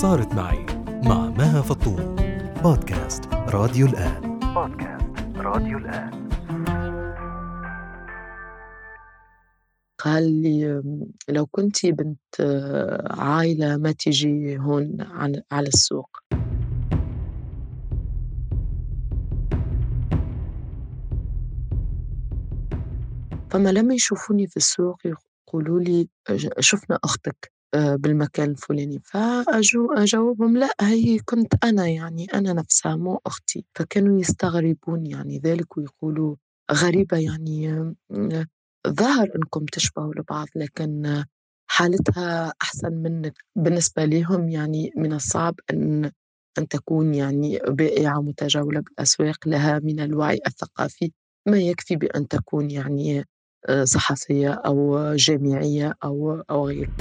صارت معي مع مها فطوم بودكاست راديو الآن. بودكاست راديو الآن. قال لي لو كنتي بنت عائلة ما تيجي هون على السوق؟ فما لما يشوفوني في السوق يقولوا لي شفنا أختك. بالمكان الفلاني. فأجاوبهم لا هي كنت أنا يعني أنا نفسها مو أختي. فكانوا يستغربون يعني ذلك ويقولوا غريبة يعني ظهر أنكم تشبهوا لبعض لكن حالتها أحسن منك بالنسبة لهم يعني من الصعب أن أن تكون يعني بائعة متجولة بالأسواق لها من الوعي الثقافي ما يكفي بأن تكون يعني آه، صحفية أو جامعية أو أو غيره.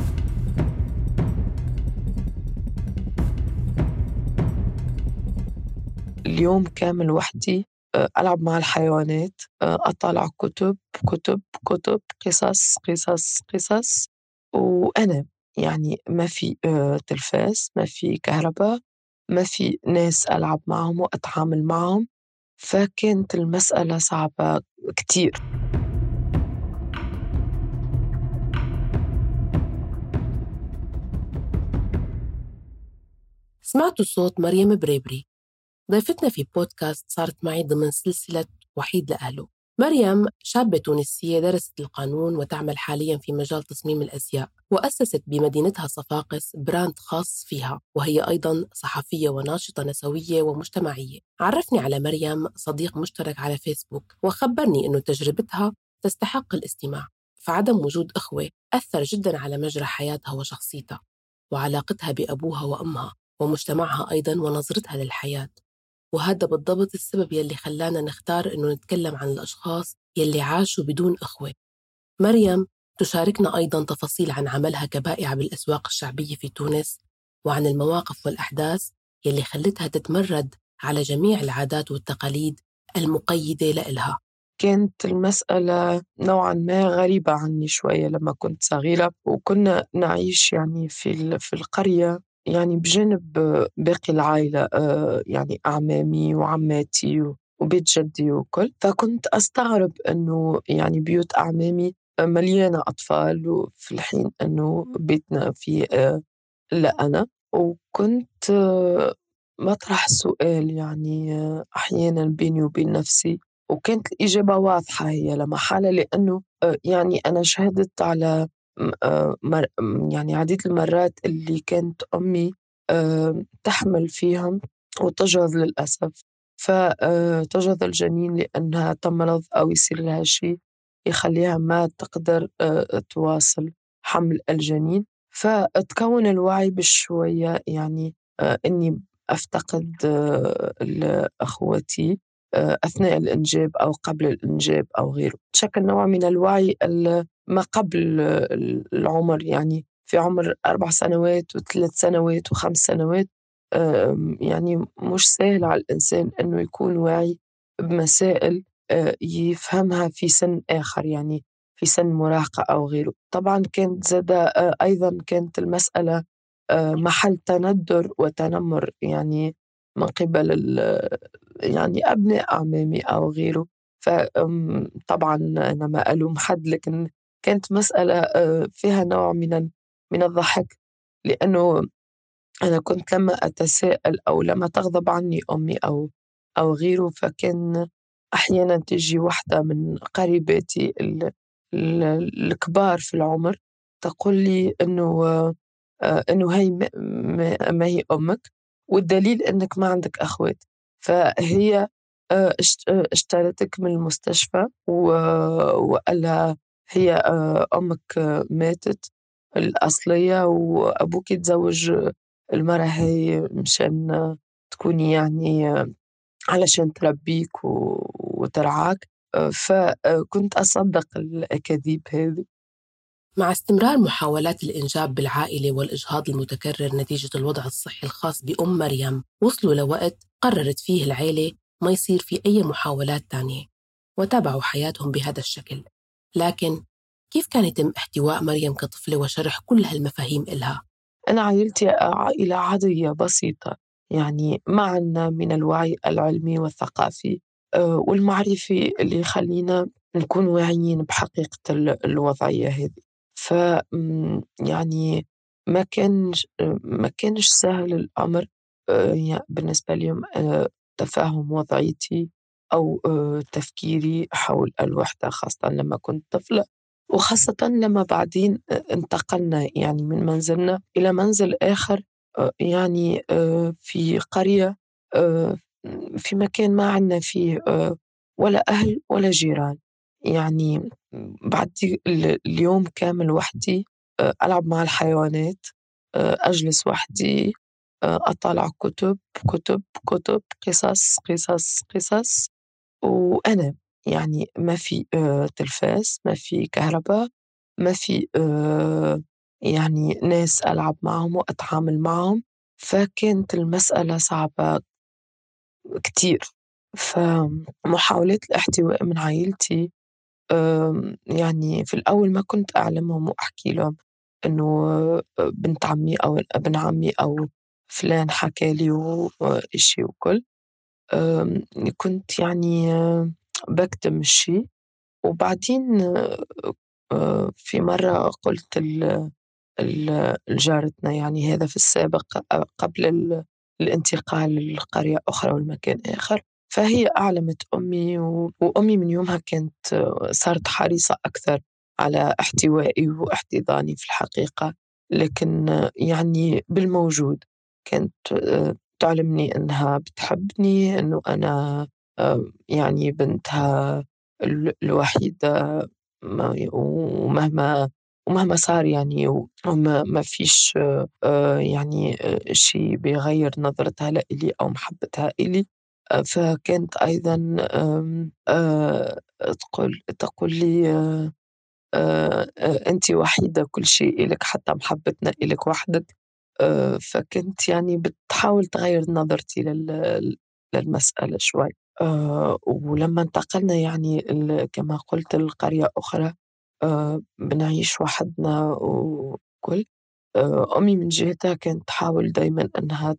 اليوم كامل وحدي آه، ألعب مع الحيوانات آه، أطلع كتب كتب كتب قصص قصص قصص وأنا يعني ما في تلفاز ما في كهرباء ما في ناس ألعب معهم وأتعامل معهم فكانت المسألة صعبة كتير. سمعتوا صوت مريم بريبري ضيفتنا في بودكاست صارت معي ضمن سلسلة وحيد لأهله. مريم شابة تونسية درست القانون وتعمل حاليا في مجال تصميم الأزياء وأسست بمدينتها صفاقس brand خاص فيها وهي أيضا صحفية وناشطة نسوية ومجتمعية. عرفني على مريم صديق مشترك على فيسبوك وخبرني أنه تجربتها تستحق الاستماع. فعدم وجود إخوة أثر جدا على مجرى حياتها وشخصيتها وعلاقتها بأبوها وأمها ومجتمعها أيضا ونظرتها للحياة. وهذا بالضبط السبب يلي خلانا نختار إنه نتكلم عن الأشخاص يلي عاشوا بدون أخوة. مريم تشاركنا أيضا تفاصيل عن عملها كبائعة بالأسواق الشعبية في تونس وعن المواقف والأحداث يلي خلتها تتمرد على جميع العادات والتقاليد المقيدة لإلها. كانت المسألة نوعا ما غريبة عني شوية لما كنت صغيرة وكنا نعيش يعني في في القرية يعني بجانب باقي العائلة آه، يعني أعمامي وعماتي وبيت جدي وكل. فكنت أستغرب أنه يعني بيوت أعمامي مليانة أطفال وفي الحين أنه بيتنا آه، إلا أنا. وكنت آه، مطرح سؤال يعني أحيانا بيني وبين نفسي. وكانت الإجابة واضحة هي لما حالة لأنه يعني أنا شهدت على آه، يعني عديد المرات اللي كانت أمي تحمل فيهم وتجهض للأسف. فتجهض الجنين لأنها تمرض أو يصير لها شيء يخليها ما تقدر آه، تواصل حمل الجنين. فتكون الوعي بشوية يعني آه، إني أفتقد أخوتي أثناء الإنجاب أو قبل الإنجاب أو غيره. تشكل نوع من الوعي ما قبل العمر يعني في عمر أربع سنوات وثلاث سنوات وخمس سنوات يعني مش سهل على الإنسان أنه يكون واعي بمسائل آه، يفهمها في سن آخر يعني في سن مراهقة أو غيره. طبعا كانت زادة آه، أيضا كانت المسألة آه، محل تندر وتنمر يعني من قبل يعني أبناء أعمامي أو غيره. فطبعا أنا ما ألوم حد لكن كانت مسألة آه، فيها نوع من من الضحك. لأنه أنا كنت لما أتساءل أو لما تغضب عني أمي أو أو غيره فكان أحيانا تجي واحدة من قريباتي الكبار في العمر تقول لي إنه آه، إنه هي ما هي أمك. والدليل إنك ما عندك أخوات. فهي آه، اشترتك من المستشفى وقال هي آه، أمك ماتت الأصلية وأبوك تزوج المرأة هي مشان تكوني يعني علشان تربيك وترعاك. فكنت أصدق الأكاذيب هذه. مع استمرار محاولات الإنجاب بالعائلة والإجهاض المتكرر نتيجة الوضع الصحي الخاص بأم مريم وصلوا لوقت قررت فيه العيلة ما يصير في أي محاولات تانية وتابعوا حياتهم بهذا الشكل لكن كيف كان يتم احتواء مريم كطفلة وشرح كل هالمفاهيم إلها؟ أنا عائلتي عائلة عادية بسيطة يعني ما عنا من الوعي العلمي والثقافي آه، والمعرفي اللي يخلينا نكون واعيين بحقيقة الوضعية هذه ف يعني ما كانش ما كانش سهل الأمر آه، بالنسبة لهم آه، تفهم وضعيتي أو تفكيري حول الوحدة خاصة لما كنت طفلة وخاصة لما بعدين انتقلنا يعني من منزلنا إلى منزل آخر يعني في قرية في مكان ما عندنا فيه ولا أهل ولا جيران. يعني بعد اليوم كامل وحدي ألعب مع الحيوانات أجلس وحدي أطالع كتب كتب كتب قصص قصص قصص وأنا يعني ما في تلفاز ما في كهرباء ما في يعني ناس ألعب معهم وأتعامل معهم. فكانت المسألة صعبة كتير. فمحاولات الاحتواء من عائلتي يعني في الأول ما كنت أعلمهم وأحكي لهم إنه بنت عمي أو ابن عمي أو فلان حكى لي وإشي وكل. كنت يعني بكتم الشي. وبعدين في مرة قلت لجارتنا يعني هذا في السابق قبل الانتقال لقرية أخرى والمكان آخر. فهي أعلمت أمي وأمي من يومها كانت صارت حريصة أكثر على احتوائي واحتضاني في الحقيقة لكن يعني بالموجود كانت تعلمني أنها بتحبني أنه أنا يعني بنتها الوحيدة ومهما ومهما صار يعني وما ما فيش يعني شيء بيغير نظرتها لإلي أو محبتها إلي. فكانت أيضا تقول تقول لي أنت وحيدة كل شيء إلك حتى محبتنا إلك وحدك. فكنت يعني بتحاول تغير نظرتي للمسألة شوي. ولما انتقلنا يعني كما قلت لقرية أخرى بنعيش وحدنا وكل. أمي من جهتها كانت تحاول دايما أنها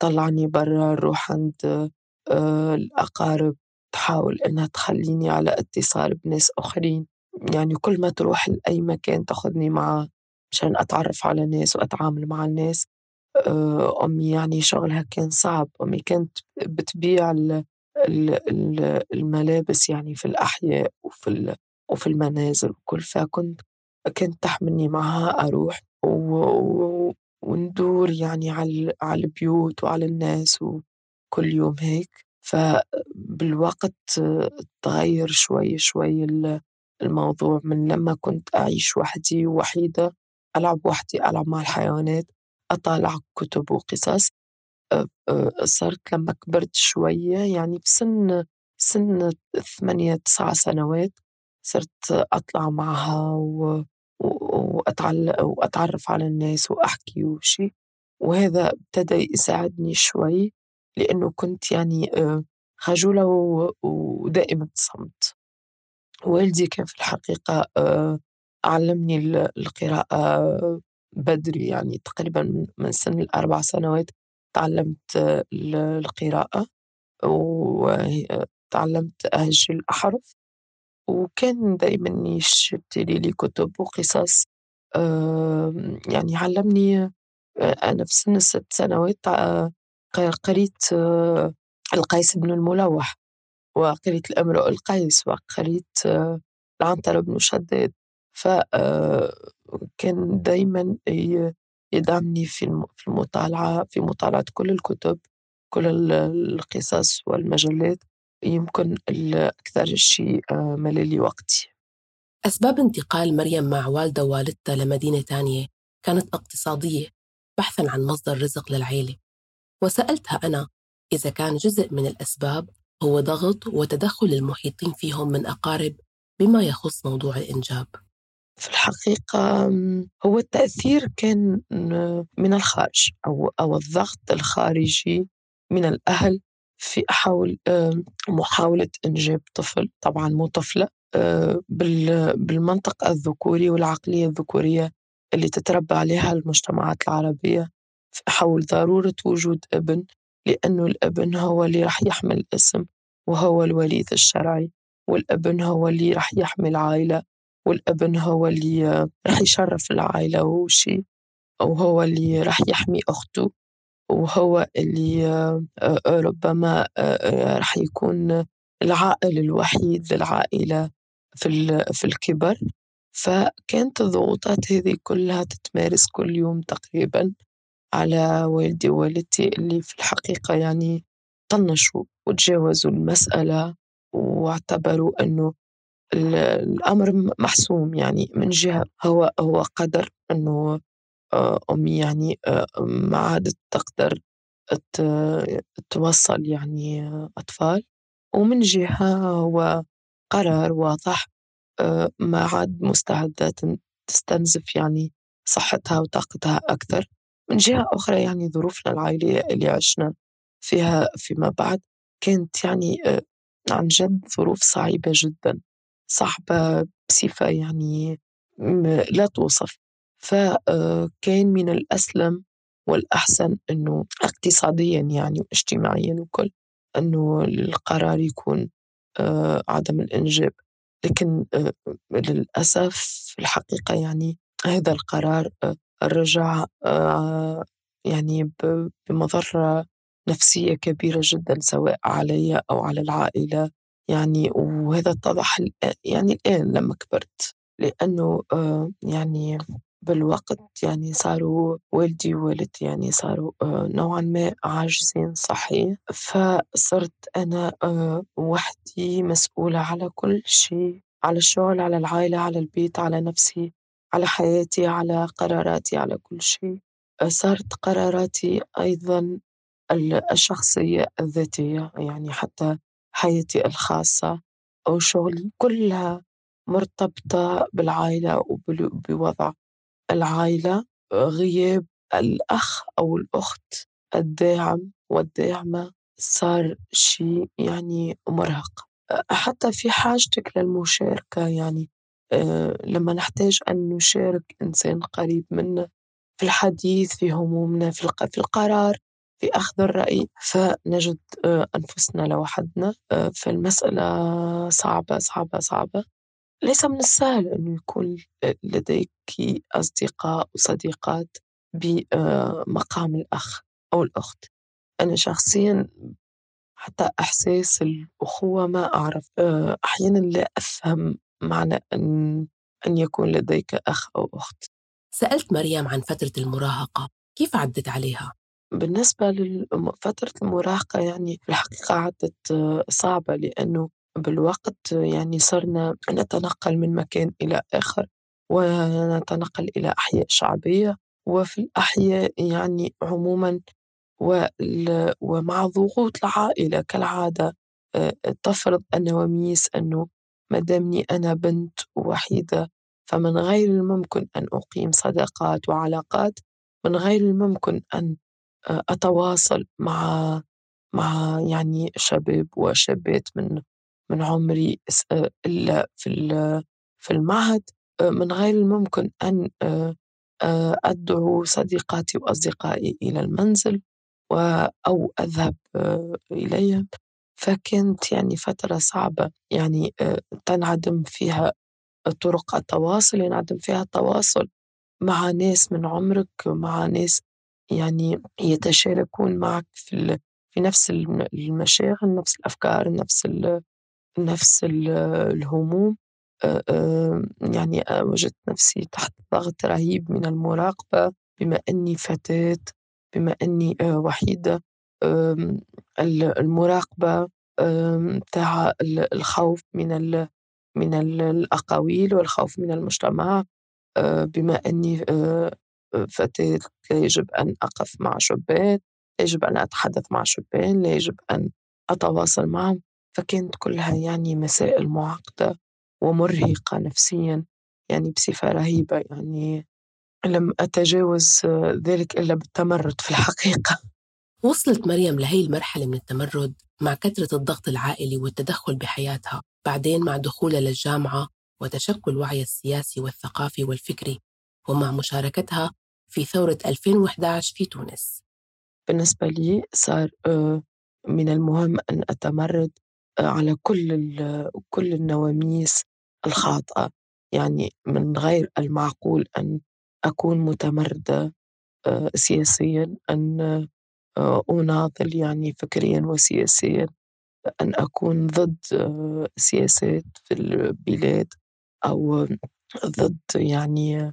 تطلعني برا نروح عند الأقارب تحاول أنها تخليني على اتصال بناس آخرين. يعني كل ما تروح لأي مكان تاخذني معها مشان أتعرف على ناس وأتعامل مع الناس. أمي يعني شغلها كان صعب. أمي كانت بتبيع الملابس يعني في الأحياء وفي وفي المنازل وكل. فكنت كنت تحملني معها أروح و... وندور يعني على البيوت وعلى الناس وكل يوم هيك فبالوقت تغير شوي شوي الموضوع من لما كنت أعيش وحدي وحيدة ألعب وحدي ألعب مع الحيوانات أطالع كتب وقصص صرت لما كبرت شوية يعني بسن سن ثمانية تسعة سنوات صرت أطلع معها و... وأتعرف على الناس وأحكي وشي وهذا ابتدى يساعدني شوي. لأنه كنت يعني خجولة ودائمة صمت. والدي كان في الحقيقة علمني القراءة بدري يعني تقريبا من سن الأربع سنوات تعلمت القراءة وتعلمت أهجي الأحرف. وكان دايما يشتري لي كتب وقصص يعني علمني أنا في سن الست سنوات قريت القيس بن الملوح وقريت الأمرؤ القيس وقريت العنترة بن شداد. فكان دايما يدعمني في المطالعة في مطالعة كل الكتب كل القصص والمجلات. يمكن أكثر شيء آه، ملالي وقتي. أسباب انتقال مريم مع والدة ووالدتها لمدينة تانية كانت اقتصادية بحثا عن مصدر رزق للعيلة. وسألتها أنا إذا كان جزء من الأسباب هو ضغط وتدخل المحيطين فيهم من أقارب بما يخص موضوع الإنجاب. في الحقيقة هو التأثير كان من الخارج أو أو الضغط الخارجي من الأهل في حول محاولة إنجاب طفل. طبعا مو طفلة بالمنطق الذكوري والعقلية الذكورية اللي تتربى عليها المجتمعات العربية. حول ضرورة وجود أبن لأنه الأبن هو اللي راح يحمل الاسم وهو الوريث الشرعي والأبن هو اللي راح يحمي العائلة والأبن هو اللي راح يشرف العائلة وهو شيء وهو اللي راح يحمي أخته وهو اللي ربما راح يكون العائل الوحيد للعائلة في في الكبر. فكانت الضغوطات هذه كلها تتمارس كل يوم تقريبا. على والدي ووالدتي اللي في الحقيقة يعني طنشوا وتجاوزوا المسألة واعتبروا أنه الأمر محسوم يعني من جهة هو هو قدر أنه آه، أمي يعني آه، ما عادت تقدر توصل يعني أطفال. ومن جهة هو قرار واضح آه، ما عاد مستعدة تستنزف يعني صحتها وطاقتها أكثر. من جهة أخرى يعني ظروفنا العائلية اللي عشنا فيها فيما بعد كانت يعني عن جد ظروف صعبة جدا صعبة بصفة يعني لا توصف. فكان من الأسلم والأحسن أنه اقتصاديا يعني واجتماعيا وكل أنه القرار يكون آه، عدم الإنجاب. لكن آه، للأسف الحقيقة يعني هذا القرار آه، رجع يعني بمضرة نفسية كبيرة جدا سواء علي أو على العائلة يعني وهذا اتضح يعني الآن لما كبرت لأنه يعني بالوقت يعني صاروا والدي ووالدتي يعني صاروا آه، نوعا ما عاجزين صحيح. فصرت أنا آه، وحدي مسؤولة على كل شيء على الشغل على العائلة على البيت على نفسي. على حياتي على قراراتي على كل شيء. صارت قراراتي أيضا الشخصية الذاتية يعني حتى حياتي الخاصة أو شغلي كلها مرتبطة بالعائلة وبوضع العائلة. غياب الأخ أو الأخت الداعم والداعمة صار شيء يعني مرهق. حتى في حاجتك للمشاركة يعني لما نحتاج أن نشارك إنسان قريب منا في الحديث في همومنا في القرار في أخذ الرأي فنجد آه، أنفسنا لوحدنا. آه، فالمسألة صعبة صعبة صعبة. ليس من السهل أنه يكون لديك أصدقاء وصديقات بمقام الأخ أو الأخت. أنا شخصيا حتى إحساس الأخوة ما أعرف آه، أحيانا لا أفهم معنى أن أن يكون لديك أخ أو أخت سألت مريم عن فترة المراهقة كيف عدت عليها؟ بالنسبة لفترة المراهقة يعني في الحقيقة عدت آه، صعبة لأنه بالوقت يعني صرنا نتنقل من مكان إلى آخر ونتنقل إلى أحياء شعبية وفي الأحياء يعني عموما ومع ضغوط العائلة كالعادة آه، تفرض النواميس أنه ما دامني أنا بنت وحيدة فمن غير الممكن أن أقيم صداقات وعلاقات من غير الممكن أن آه، أتواصل مع مع يعني شباب وشابات من من عمري إلا في في المعهد من غير الممكن أن أدعو صديقاتي وأصدقائي إلى المنزل أو أذهب إليهم. فكانت يعني فترة صعبة يعني تنعدم فيها طرق التواصل ينعدم فيها التواصل مع ناس من عمرك مع ناس يعني يتشاركون معك في في نفس المشاغل نفس الأفكار نفس نفس الهموم. يعني وجدت نفسي تحت ضغط رهيب من المراقبة بما أني فتاة بما أني وحيدة. المراقبة تاع الخوف من من الأقاويل والخوف من المجتمع. بما أني فتاة لا يجب أن أقف مع شبان يجب أن أتحدث مع شبان لا يجب أن أتواصل معهم. فكانت كلها يعني مسائل معقدة ومرهقة نفسيا يعني بصفة رهيبة. يعني لم أتجاوز ذلك إلا بالتمرد في الحقيقة. وصلت مريم لهي المرحلة من التمرد مع كثرة الضغط العائلي والتدخل بحياتها بعدين مع دخولها للجامعة وتشكل وعيها السياسي والثقافي والفكري ومع مشاركتها في ثورة 2011 في تونس. بالنسبة لي صار آه، من المهم أن أتمرد آه، على كل كل النواميس الخاطئة. يعني من غير المعقول أن أكون متمردة آه، سياسيا أن أناضل يعني فكريا وسياسيا أن أكون ضد سياسات في البلاد أو ضد يعني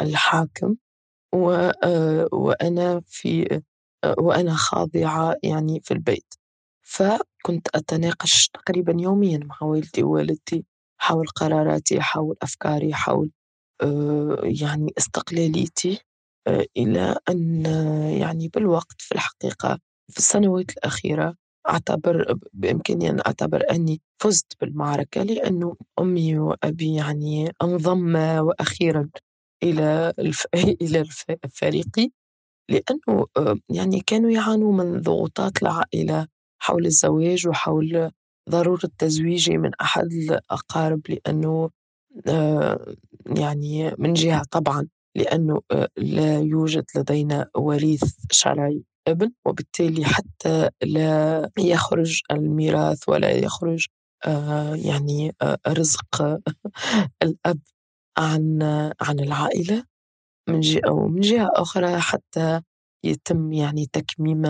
الحاكم. وأنا في وأنا خاضعة يعني في البيت. فكنت أتناقش تقريبا يوميا مع والدي ووالدتي حول قراراتي حول أفكاري حول يعني استقلاليتي. إلى أن يعني بالوقت في الحقيقة في السنوات الأخيرة أعتبر بإمكاني أن أعتبر أني فزت بالمعركة لأنه أمي وأبي يعني انضما وأخيرا إلى. إلى الفريق لأنه يعني كانوا يعانوا من ضغوطات العائلة حول الزواج وحول ضرورة تزويجي من أحد الأقارب لأنه يعني من جهة طبعا لأنه لا يوجد لدينا وريث شرعي ابن وبالتالي حتى لا يخرج الميراث ولا يخرج يعني رزق الأب عن عن العائلة من جهة ومن جهة أخرى حتى يتم يعني تكميم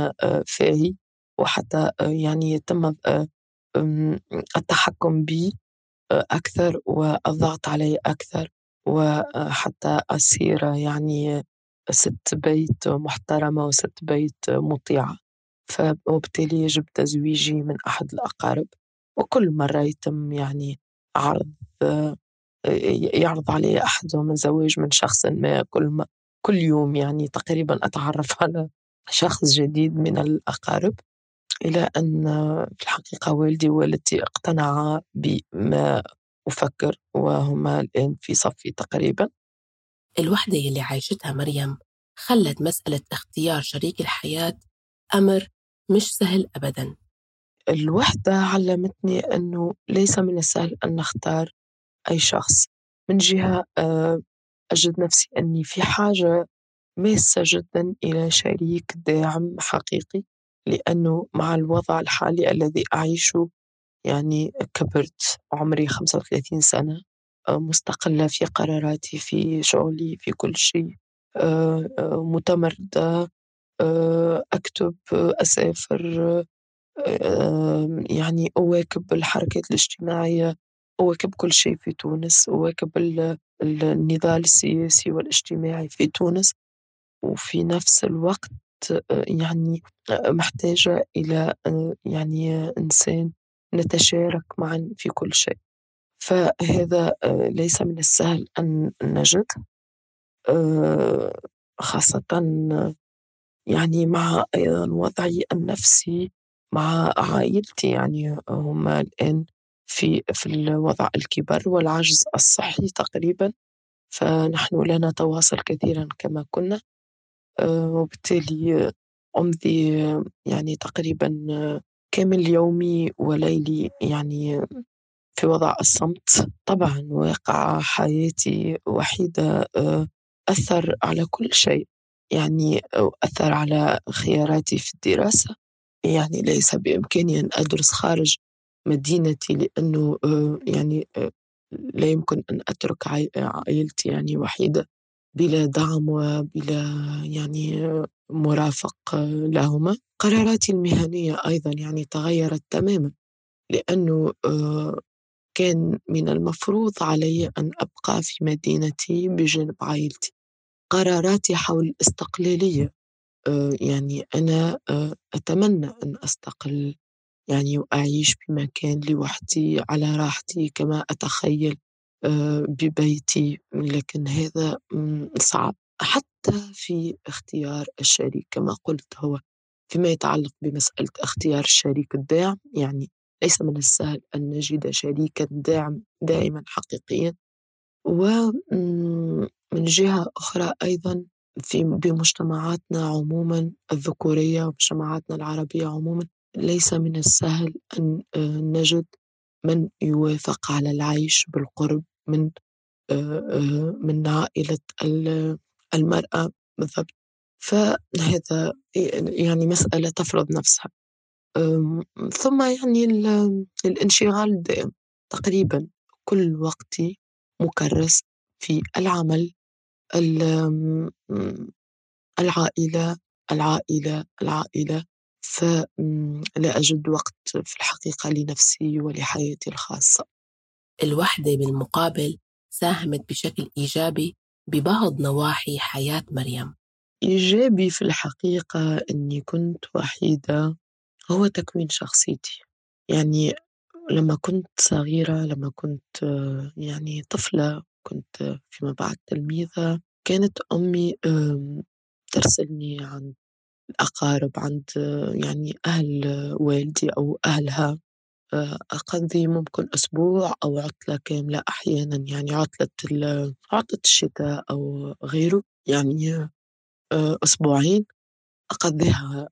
فاهي وحتى يعني يتم التحكم بي أكثر والضغط علي أكثر. وحتى أصير يعني ست بيت محترمة وست بيت مطيعة. فبالتالي يجب تزويجي من أحد الأقارب. وكل مرة يتم يعني عرض يعرض علي أحدهم الزواج من شخص ما. كل ما كل يوم يعني تقريبا أتعرف على شخص جديد من الأقارب. إلى أن في الحقيقة والدي ووالدتي اقتنعا بما أفكر وهما الآن في صفي تقريبا. الوحدة يلي عايشتها مريم خلت مسألة اختيار شريك الحياة أمر مش سهل أبدا. الوحدة علمتني أنه ليس من السهل أن نختار أي شخص. من جهة آه، أجد نفسي أني في حاجة ماسة جدا إلى شريك داعم حقيقي لأنه مع الوضع الحالي الذي أعيشه يعني كبرت عمري 35 سنة آه، مستقلة في قراراتي في شغلي في كل شيء آه، متمردة أكتب أسافر يعني أواكب الحركات الاجتماعية أواكب كل شيء في تونس أواكب النضال السياسي والاجتماعي في تونس. وفي نفس الوقت يعني محتاجة إلى يعني إنسان نتشارك معا في كل شيء. فهذا ليس من السهل أن نجد خاصة يعني مع أيضا وضعي النفسي مع عائلتي. يعني هم الآن في في الوضع الكبر والعجز الصحي تقريبا. فنحن لا نتواصل كثيرا كما كنا آه، وبالتالي أمضي يعني تقريبا كامل يومي وليلي يعني في وضع الصمت. طبعا واقع حياتي وحيدة آه، أثر على كل شيء. يعني أثر على خياراتي في الدراسة. يعني ليس بإمكاني أن أدرس خارج مدينتي لأنه آه، يعني آه، لا يمكن أن أترك عائلتي يعني وحيدة بلا دعم وبلا يعني مرافق لهما. قراراتي المهنية أيضا يعني تغيرت تماما لأنه آه، كان من المفروض علي أن أبقى في مدينتي بجانب عائلتي. قراراتي حول الاستقلالية يعني أنا أتمنى أن أستقل يعني وأعيش بمكان لوحدي على راحتي كما أتخيل آه، ببيتي. لكن هذا صعب. حتى في اختيار الشريك كما قلت هو فيما يتعلق بمسألة اختيار الشريك الداعم. يعني ليس من السهل أن نجد شريكا داعم دائما حقيقيا. ومن جهة أخرى أيضا في بمجتمعاتنا عموما الذكورية ومجتمعاتنا العربية عموما ليس من السهل أن آه، نجد من يوافق على العيش بالقرب من من عائلة المرأة بالضبط. فهذا يعني مسألة تفرض نفسها. ثم يعني الانشغال الدائم تقريبا كل وقتي مكرس في العمل العائلة العائلة العائلة. فلا أجد وقت في الحقيقة لنفسي ولحياتي الخاصة. الوحدة بالمقابل ساهمت بشكل إيجابي ببعض نواحي حياة مريم. إيجابي في الحقيقة أني كنت وحيدة هو تكوين شخصيتي. يعني لما كنت صغيرة لما كنت يعني طفلة كنت فيما بعد تلميذة كانت أمي ترسلني عند الأقارب عند يعني أهل والدي أو أهلها. أقضي ممكن أسبوع أو عطلة كاملة أحيانا يعني عطلة عطلة الشتاء أو غيره يعني أسبوعين أقضيها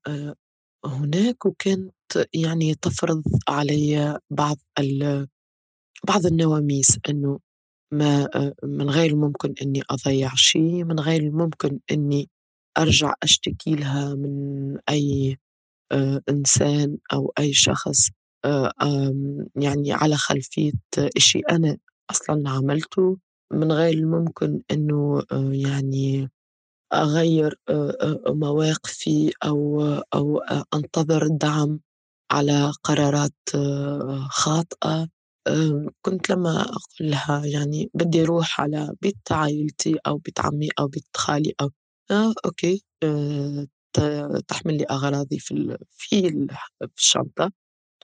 هناك وكانت يعني تفرض علي بعض بعض النواميس إنه ما من غير الممكن إني أضيع شيء من غير الممكن إني أرجع أشتكي لها من أي إنسان أو أي شخص. يعني على خلفية إشي أنا أصلا عملته من غير الممكن إنه يعني أغير مواقفي أو أو أنتظر الدعم على قرارات خاطئة. كنت لما أقول لها يعني بدي أروح على بيت عائلتي أو بيت عمي أو بيت خالي أو آه okay آه تحمل لي أغراضي في في الشنطة.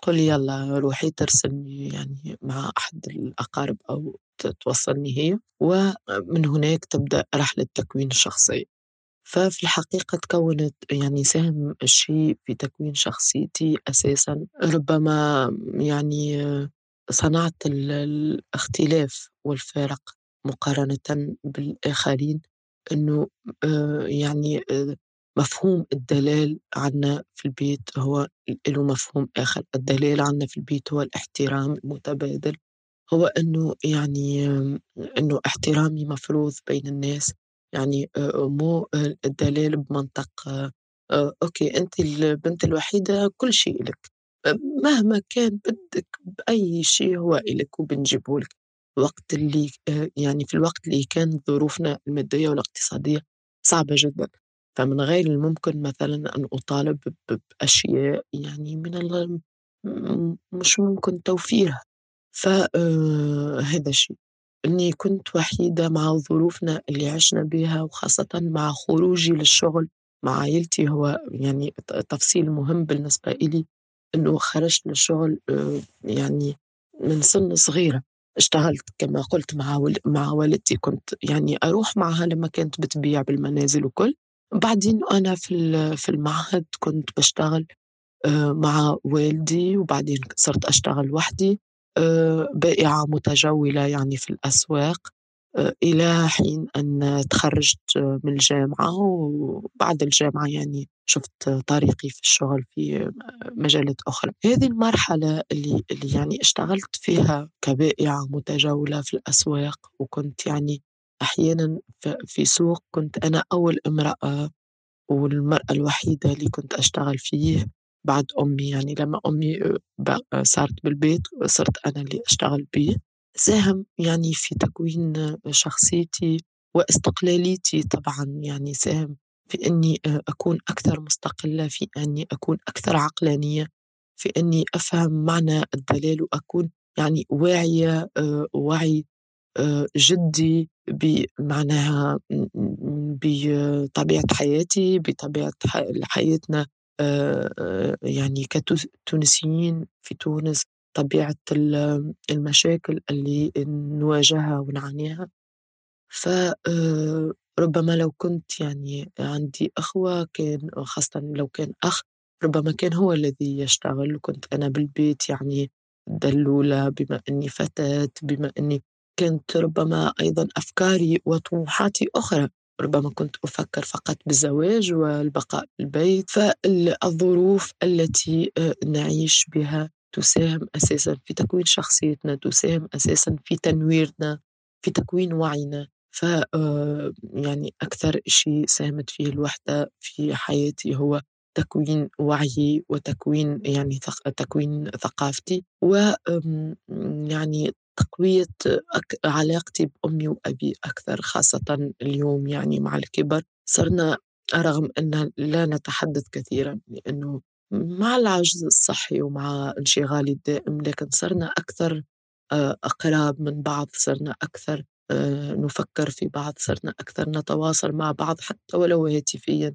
تقول لي يلا روحي ترسلني يعني مع أحد الأقارب أو توصلني هي ومن هناك تبدأ رحلة تكوين الشخصية ففي الحقيقة تكونت يعني ساهم الشيء في تكوين شخصيتي أساسا. ربما يعني صنعت الاختلاف والفارق مقارنة بالآخرين إنه يعني مفهوم الدلال عنا في البيت هو له مفهوم آخر. الدلال عنا في البيت هو الاحترام المتبادل. هو أنه يعني أنه احترامي مفروض بين الناس. يعني مو الدلال بمنطق أوكي أنت البنت الوحيدة كل شيء لك مهما كان بدك بأي شيء هو إلك وبنجيبه لك. وقت اللي يعني في الوقت اللي كانت ظروفنا المادية والاقتصادية صعبة جدا. فمن غير الممكن مثلا أن أطالب بأشياء يعني من مش ممكن توفيرها. فهذا الشيء. أني كنت وحيدة مع ظروفنا اللي عشنا بها وخاصة مع خروجي للشغل مع عائلتي. هو يعني تفصيل مهم بالنسبة إلي أنه خرجت للشغل يعني من سن صغيرة. اشتغلت كما قلت مع مع والدتي. كنت يعني أروح معها لما كانت بتبيع بالمنازل وكل. بعدين أنا في في المعهد كنت بشتغل مع والدي وبعدين صرت أشتغل وحدي بائعة متجولة يعني في الأسواق إلى حين أن تخرجت من الجامعة وبعد الجامعة يعني شفت طريقي في الشغل في مجالات أخرى. هذه المرحلة اللي, اللي يعني اشتغلت فيها كبائعة متجولة في الأسواق وكنت يعني أحيانا في سوق كنت أنا أول امرأة والمرأة الوحيدة اللي كنت أشتغل فيه بعد أمي. يعني لما أمي صارت بالبيت صرت أنا اللي أشتغل به ساهم يعني في تكوين شخصيتي واستقلاليتي طبعا. يعني ساهم في أني أكون أكثر مستقلة في أني أكون أكثر عقلانية في أني أفهم معنى الدلال وأكون يعني واعية وعي جدي بمعناها بطبيعة حياتي بطبيعة حياتنا يعني كتونسيين في تونس طبيعة المشاكل اللي نواجهها ونعانيها. فربما لو كنت يعني عندي أخوة كان خاصة لو كان أخ ربما كان هو الذي يشتغل. وكنت أنا بالبيت يعني دلولة بما أني فتاة بما أني كانت ربما أيضا أفكاري وطموحاتي أخرى ربما كنت أفكر فقط بالزواج والبقاء في البيت فالظروف التي نعيش بها تساهم أساسا في تكوين شخصيتنا تساهم أساسا في تنويرنا في تكوين وعينا ف آه، يعني أكثر شيء ساهمت فيه الوحدة في حياتي هو تكوين وعيي وتكوين يعني. تكوين ثقافتي و يعني تقوية علاقتي بأمي وأبي أكثر خاصة اليوم يعني مع الكبر. صرنا رغم أن لا نتحدث كثيرا لأنه مع العجز الصحي ومع انشغالي الدائم لكن صرنا أكثر آه، أقراب من بعض صرنا أكثر آه، نفكر في بعض صرنا أكثر نتواصل مع بعض حتى ولو هاتفيا.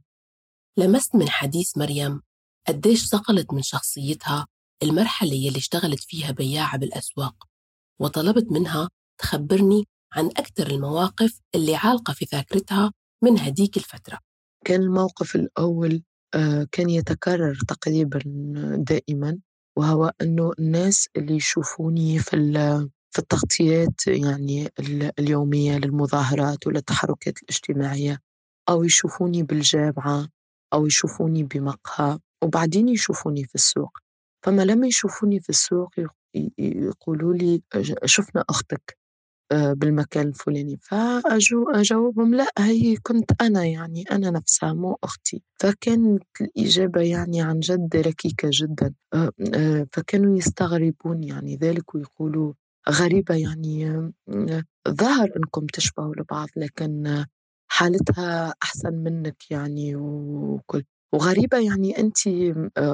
لمست من حديث مريم قديش صقلت من شخصيتها المرحلة يلي اشتغلت فيها بياعة بالأسواق؟ وطلبت منها تخبرني عن أكثر المواقف اللي عالقة في ذاكرتها من هديك الفترة. كان الموقف الأول آه، كان يتكرر تقريبا دائما وهو أنه الناس اللي يشوفوني في في التغطيات يعني اليومية للمظاهرات وللتحركات الاجتماعية أو يشوفوني بالجامعة أو يشوفوني بمقهى وبعدين يشوفوني في السوق. فما لما يشوفوني في السوق يقولوا لي شفنا أختك آه، بالمكان الفلاني. فأجاوبهم لا هي كنت أنا يعني أنا نفسها مو أختي. فكانت الإجابة يعني عن جد ركيكة جدا آه، آه، فكانوا يستغربون يعني ذلك ويقولوا غريبة يعني ظهر أنكم تشبهوا لبعض لكن حالتها أحسن منك يعني وكل وغريبة يعني أنت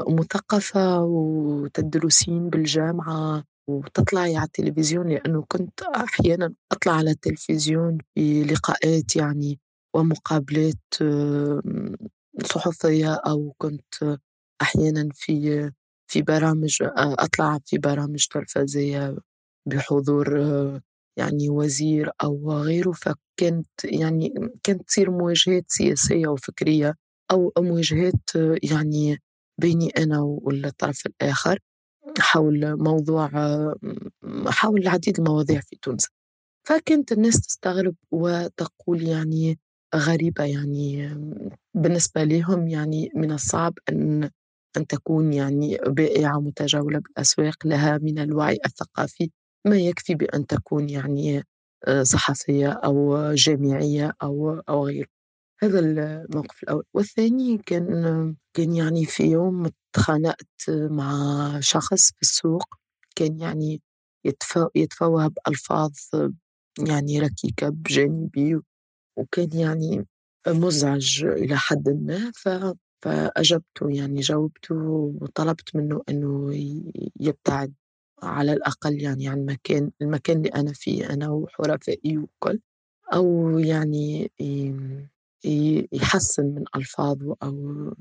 مثقفة وتدرسين بالجامعة وتطلعي على التلفزيون لأنه كنت أحيانا أطلع على التلفزيون في لقاءات يعني ومقابلات صحفية أو كنت أحيانا في في برامج أطلع في برامج تلفزية بحضور يعني وزير أو غيره. فكانت يعني كانت تصير مواجهات سياسية وفكرية أو مواجهات يعني بيني أنا والطرف الآخر حول موضوع حول العديد المواضيع في تونس. فكانت الناس تستغرب وتقول يعني غريبة يعني بالنسبة لهم يعني من الصعب أن أن تكون يعني بائعة متجولة بالأسواق لها من الوعي الثقافي. ما يكفي بأن تكون يعني آه، صحفية أو جامعية أو أو غيره. هذا الموقف الأول. والثاني كان كان يعني في يوم اتخانقت مع شخص في السوق. كان يعني يتفوه بألفاظ يعني ركيكة بجانبي وكان يعني مزعج إلى حد ما. ف فأجبته يعني جاوبته وطلبت منه أنه يبتعد على الأقل يعني عن مكان المكان اللي أنا فيه أنا وحرفائي وكل. أو يعني يحسن من ألفاظه أو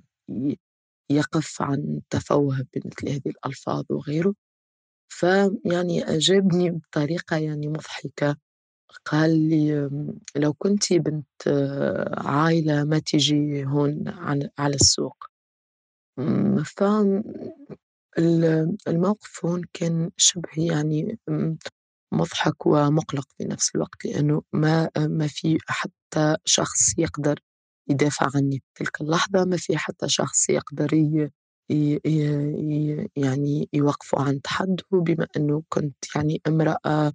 يقف عن التفوه بمثل هذه الألفاظ وغيره. فيعني أجابني بطريقة يعني مضحكة. قال لي لو كنت بنت عائلة ما تجي هون على السوق. فالموقف هون كان شبه يعني مضحك ومقلق في نفس الوقت لأنه ما ما في حتى شخص يقدر يدافع عني في تلك اللحظة ما في حتى شخص يقدر ي... يعني يوقفه عند حده بما أنه كنت يعني امرأة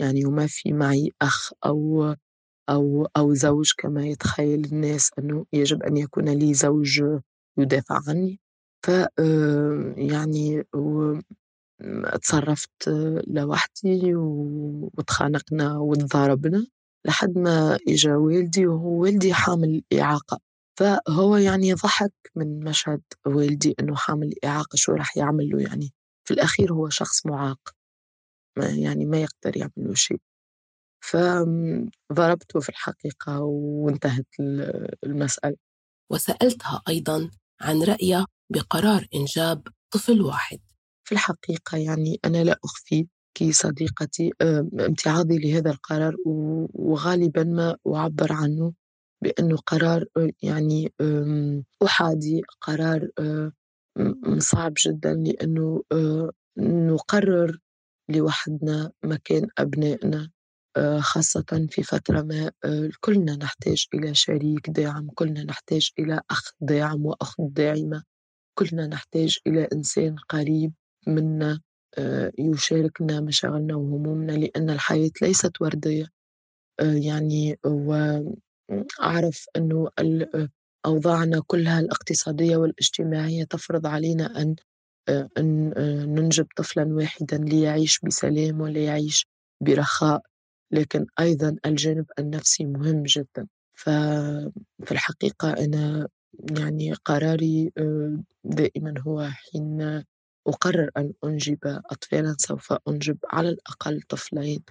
يعني وما في معي أخ أو أو أو زوج كما يتخيل الناس أنه يجب أن يكون لي زوج يدافع عني. ف يعني تصرفت لوحدي وتخانقنا وتضاربنا لحد ما إجا والدي وهو والدي حامل إعاقة. فهو يعني ضحك من مشهد والدي إنه حامل إعاقة شو راح يعمل له يعني. في الأخير هو شخص معاق. ما يعني ما يقدر يعمل له شيء. فضربته في الحقيقة وانتهت المسألة. وسألتها أيضا عن رأيها بقرار إنجاب طفل واحد. في الحقيقة يعني أنا لا أخفي كي صديقتي امتعاضي لهذا القرار وغالبا ما أعبر عنه بأنه قرار يعني أحادي قرار صعب جدا لأنه نقرر لوحدنا مكان أبنائنا خاصة في فترة ما كلنا نحتاج إلى شريك داعم كلنا نحتاج إلى أخ داعم وأخت داعمة كلنا نحتاج إلى إنسان قريب. منا آه، يشاركنا مشاعرنا وهمومنا لأن الحياة ليست وردية. يعني وأعرف أنه أوضاعنا كلها الاقتصادية والاجتماعية تفرض علينا أن أن ننجب طفلا واحدا ليعيش بسلام وليعيش برخاء. لكن أيضا الجانب النفسي مهم جدا. ففي الحقيقة أنا يعني قراري دائما هو حين أقرر أن أنجب أطفالا سوف أنجب على الأقل طفلين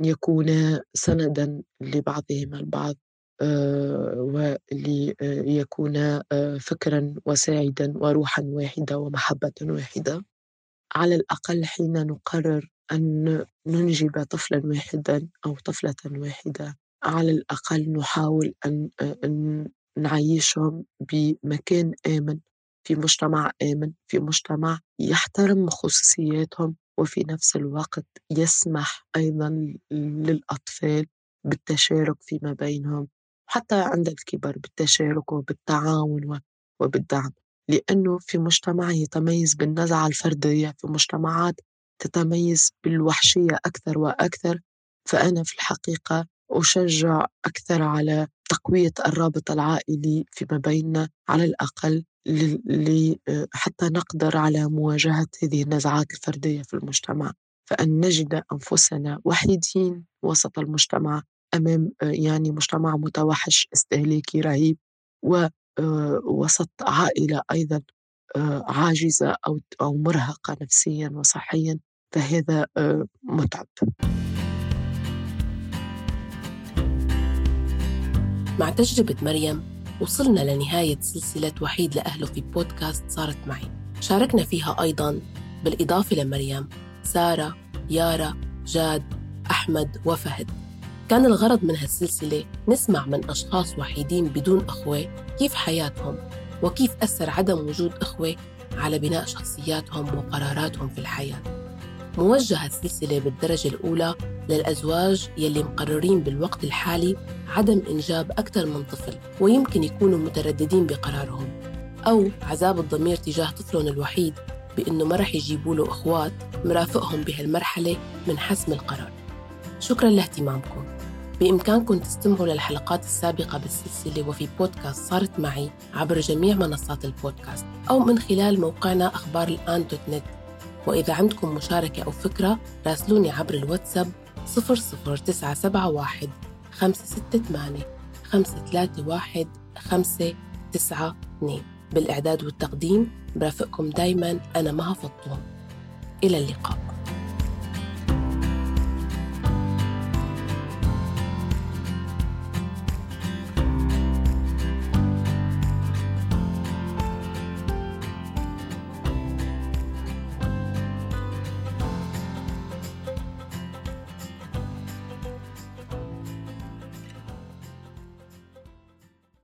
ليكونا سندا لبعضهما البعض وليكونا فكرا وساعدا وروحا واحدة ومحبة واحدة. على الأقل حين نقرر أن ننجب طفلا واحدا أو طفلة واحدة على الأقل نحاول أن نعيشهم بمكان آمن في مجتمع آمن في مجتمع يحترم خصوصياتهم وفي نفس الوقت يسمح أيضا للأطفال بالتشارك فيما بينهم حتى عند الكبر بالتشارك وبالتعاون وبالدعم. لأنه في مجتمع يتميز بالنزعة الفردية في مجتمعات تتميز بالوحشية أكثر وأكثر فأنا في الحقيقة أشجع أكثر على تقوية الرابط العائلي فيما بيننا على الأقل حتى نقدر على مواجهة هذه النزعات الفردية في المجتمع فأن نجد أنفسنا وحيدين وسط المجتمع أمام يعني مجتمع متوحش استهلاكي رهيب ووسط عائلة أيضا عاجزة أو أو مرهقة نفسيا وصحيا فهذا متعب. مع تجربة مريم وصلنا لنهاية سلسلة وحيد لأهله في بودكاست صارت معي. شاركنا فيها أيضا بالإضافة لمريم سارة يارا جاد أحمد وفهد. كان الغرض من هالسلسلة نسمع من أشخاص وحيدين بدون أخوة كيف حياتهم وكيف أثر عدم وجود أخوة على بناء شخصياتهم وقراراتهم في الحياة. موجهة السلسلة بالدرجة الأولى للأزواج يلي مقررين بالوقت الحالي عدم إنجاب أكثر من طفل ويمكن يكونوا مترددين بقرارهم. أو عذاب الضمير تجاه طفلهم الوحيد بأنه ما رح يجيبوا له إخوات مرافقهم بهالمرحلة من حسم القرار. شكرا لاهتمامكم. بإمكانكم تستمعوا للحلقات السابقة بالسلسلة وفي بودكاست صارت معي عبر جميع منصات البودكاست أو من خلال موقعنا أخبار الآن دوت نت. وإذا عندكم مشاركة أو فكرة راسلوني عبر الواتساب 00971 568 531 592 بالإعداد والتقديم برافقكم دايما أنا مها فطوم إلى اللقاء.